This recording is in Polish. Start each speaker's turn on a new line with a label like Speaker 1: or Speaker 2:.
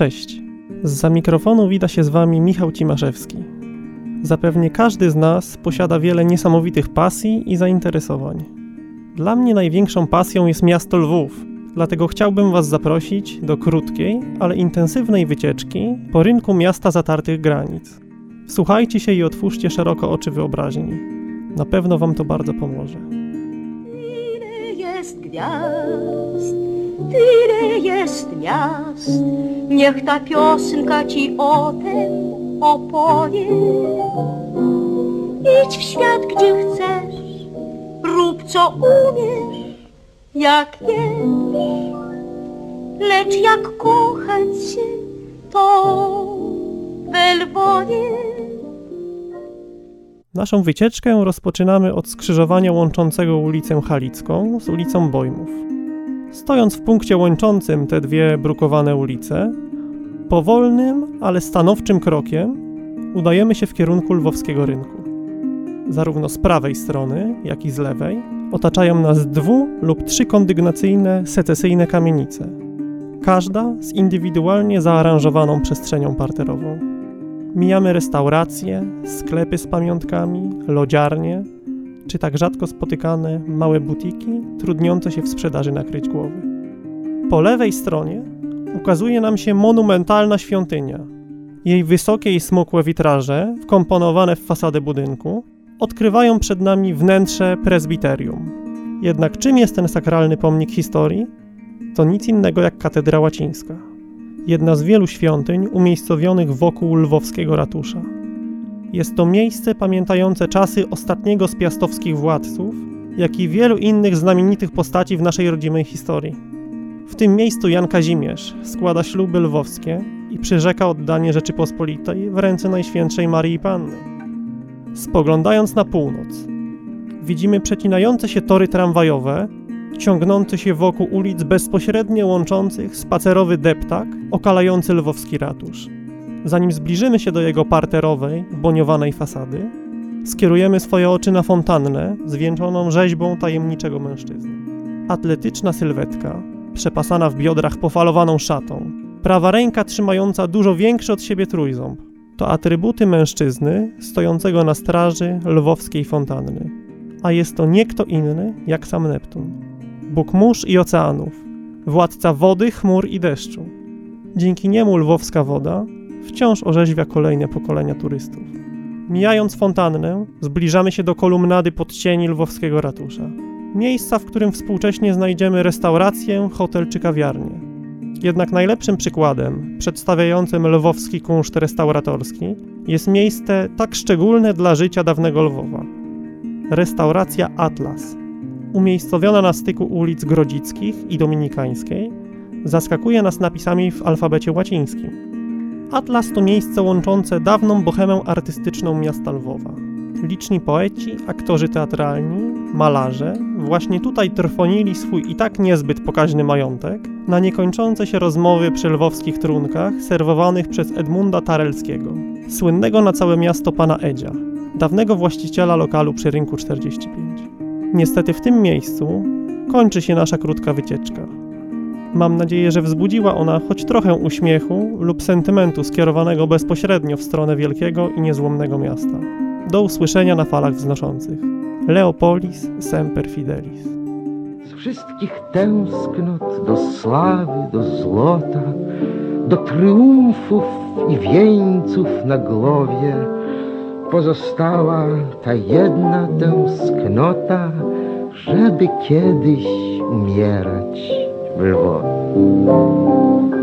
Speaker 1: Cześć. Za mikrofonu wita się z Wami Michał Cimaszewski. Zapewnie każdy z nas posiada wiele niesamowitych pasji i zainteresowań. Dla mnie największą pasją jest miasto Lwów, dlatego chciałbym Was zaprosić do krótkiej, ale intensywnej wycieczki po rynku miasta zatartych granic. Słuchajcie się i otwórzcie szeroko oczy wyobraźni. Na pewno Wam to bardzo pomoże.
Speaker 2: Jest gwiazd, tyle jest miast. Niech ta piosenka ci o tym opowie. Idź w świat, gdzie chcesz, rób co umiesz, jak wiesz. Lecz jak kochać się, to we Lwowie.
Speaker 1: Naszą wycieczkę rozpoczynamy od skrzyżowania łączącego ulicę Halicką z ulicą Bojmów. Stojąc w punkcie łączącym te dwie brukowane ulice, powolnym, ale stanowczym krokiem udajemy się w kierunku lwowskiego rynku. Zarówno z prawej strony, jak i z lewej otaczają nas dwu lub trzy kondygnacyjne, secesyjne kamienice, każda z indywidualnie zaaranżowaną przestrzenią parterową. Mijamy restauracje, sklepy z pamiątkami, lodziarnie, czy tak rzadko spotykane małe butiki trudniące się w sprzedaży nakryć głowy. Po lewej stronie ukazuje nam się monumentalna świątynia. Jej wysokie i smukłe witraże, wkomponowane w fasadę budynku, odkrywają przed nami wnętrze prezbiterium. Jednak czym jest ten sakralny pomnik historii? To nic innego jak katedra łacińska jedna z wielu świątyń umiejscowionych wokół lwowskiego ratusza. Jest to miejsce pamiętające czasy ostatniego z piastowskich władców, jak i wielu innych znamienitych postaci w naszej rodzimej historii. W tym miejscu Jan Kazimierz składa śluby lwowskie i przyrzeka oddanie Rzeczypospolitej w ręce Najświętszej Marii Panny. Spoglądając na północ, widzimy przecinające się tory tramwajowe, ciągnący się wokół ulic bezpośrednio łączących spacerowy deptak okalający lwowski ratusz. Zanim zbliżymy się do jego parterowej, boniowanej fasady, skierujemy swoje oczy na fontannę zwieńczoną rzeźbą tajemniczego mężczyzny. Atletyczna sylwetka, przepasana w biodrach pofalowaną szatą, prawa ręka trzymająca dużo większy od siebie trójząb, to atrybuty mężczyzny stojącego na straży lwowskiej fontanny. A jest to nie kto inny jak sam Neptun. Bóg mórz i oceanów, władca wody, chmur i deszczu. Dzięki niemu lwowska woda wciąż orzeźwia kolejne pokolenia turystów. Mijając fontannę, zbliżamy się do kolumnady podcieni lwowskiego ratusza. Miejsca, w którym współcześnie znajdziemy restaurację, hotel czy kawiarnię. Jednak najlepszym przykładem przedstawiającym lwowski kunszt restauratorski jest miejsce tak szczególne dla życia dawnego Lwowa. Restauracja Atlas, umiejscowiona na styku ulic Grodzickich i Dominikańskiej, zaskakuje nas napisami w alfabecie łacińskim. Atlas to miejsce łączące dawną bohemę artystyczną miasta Lwowa. Liczni poeci, aktorzy teatralni, malarze właśnie tutaj trwonili swój i tak niezbyt pokaźny majątek na niekończące się rozmowy przy lwowskich trunkach serwowanych przez Edmunda Tarelskiego, słynnego na całe miasto pana Edzia, dawnego właściciela lokalu przy rynku 45. Niestety w tym miejscu kończy się nasza krótka wycieczka. Mam nadzieję, że wzbudziła ona choć trochę uśmiechu lub sentymentu skierowanego bezpośrednio w stronę wielkiego i niezłomnego miasta. Do usłyszenia na falach wznoszących. Leopolis Semper Fidelis.
Speaker 3: Z wszystkich tęsknot do sławy, do złota, do triumfów i wieńców na głowie pozostała ta jedna tęsknota, żeby kiedyś umierać Lwowie.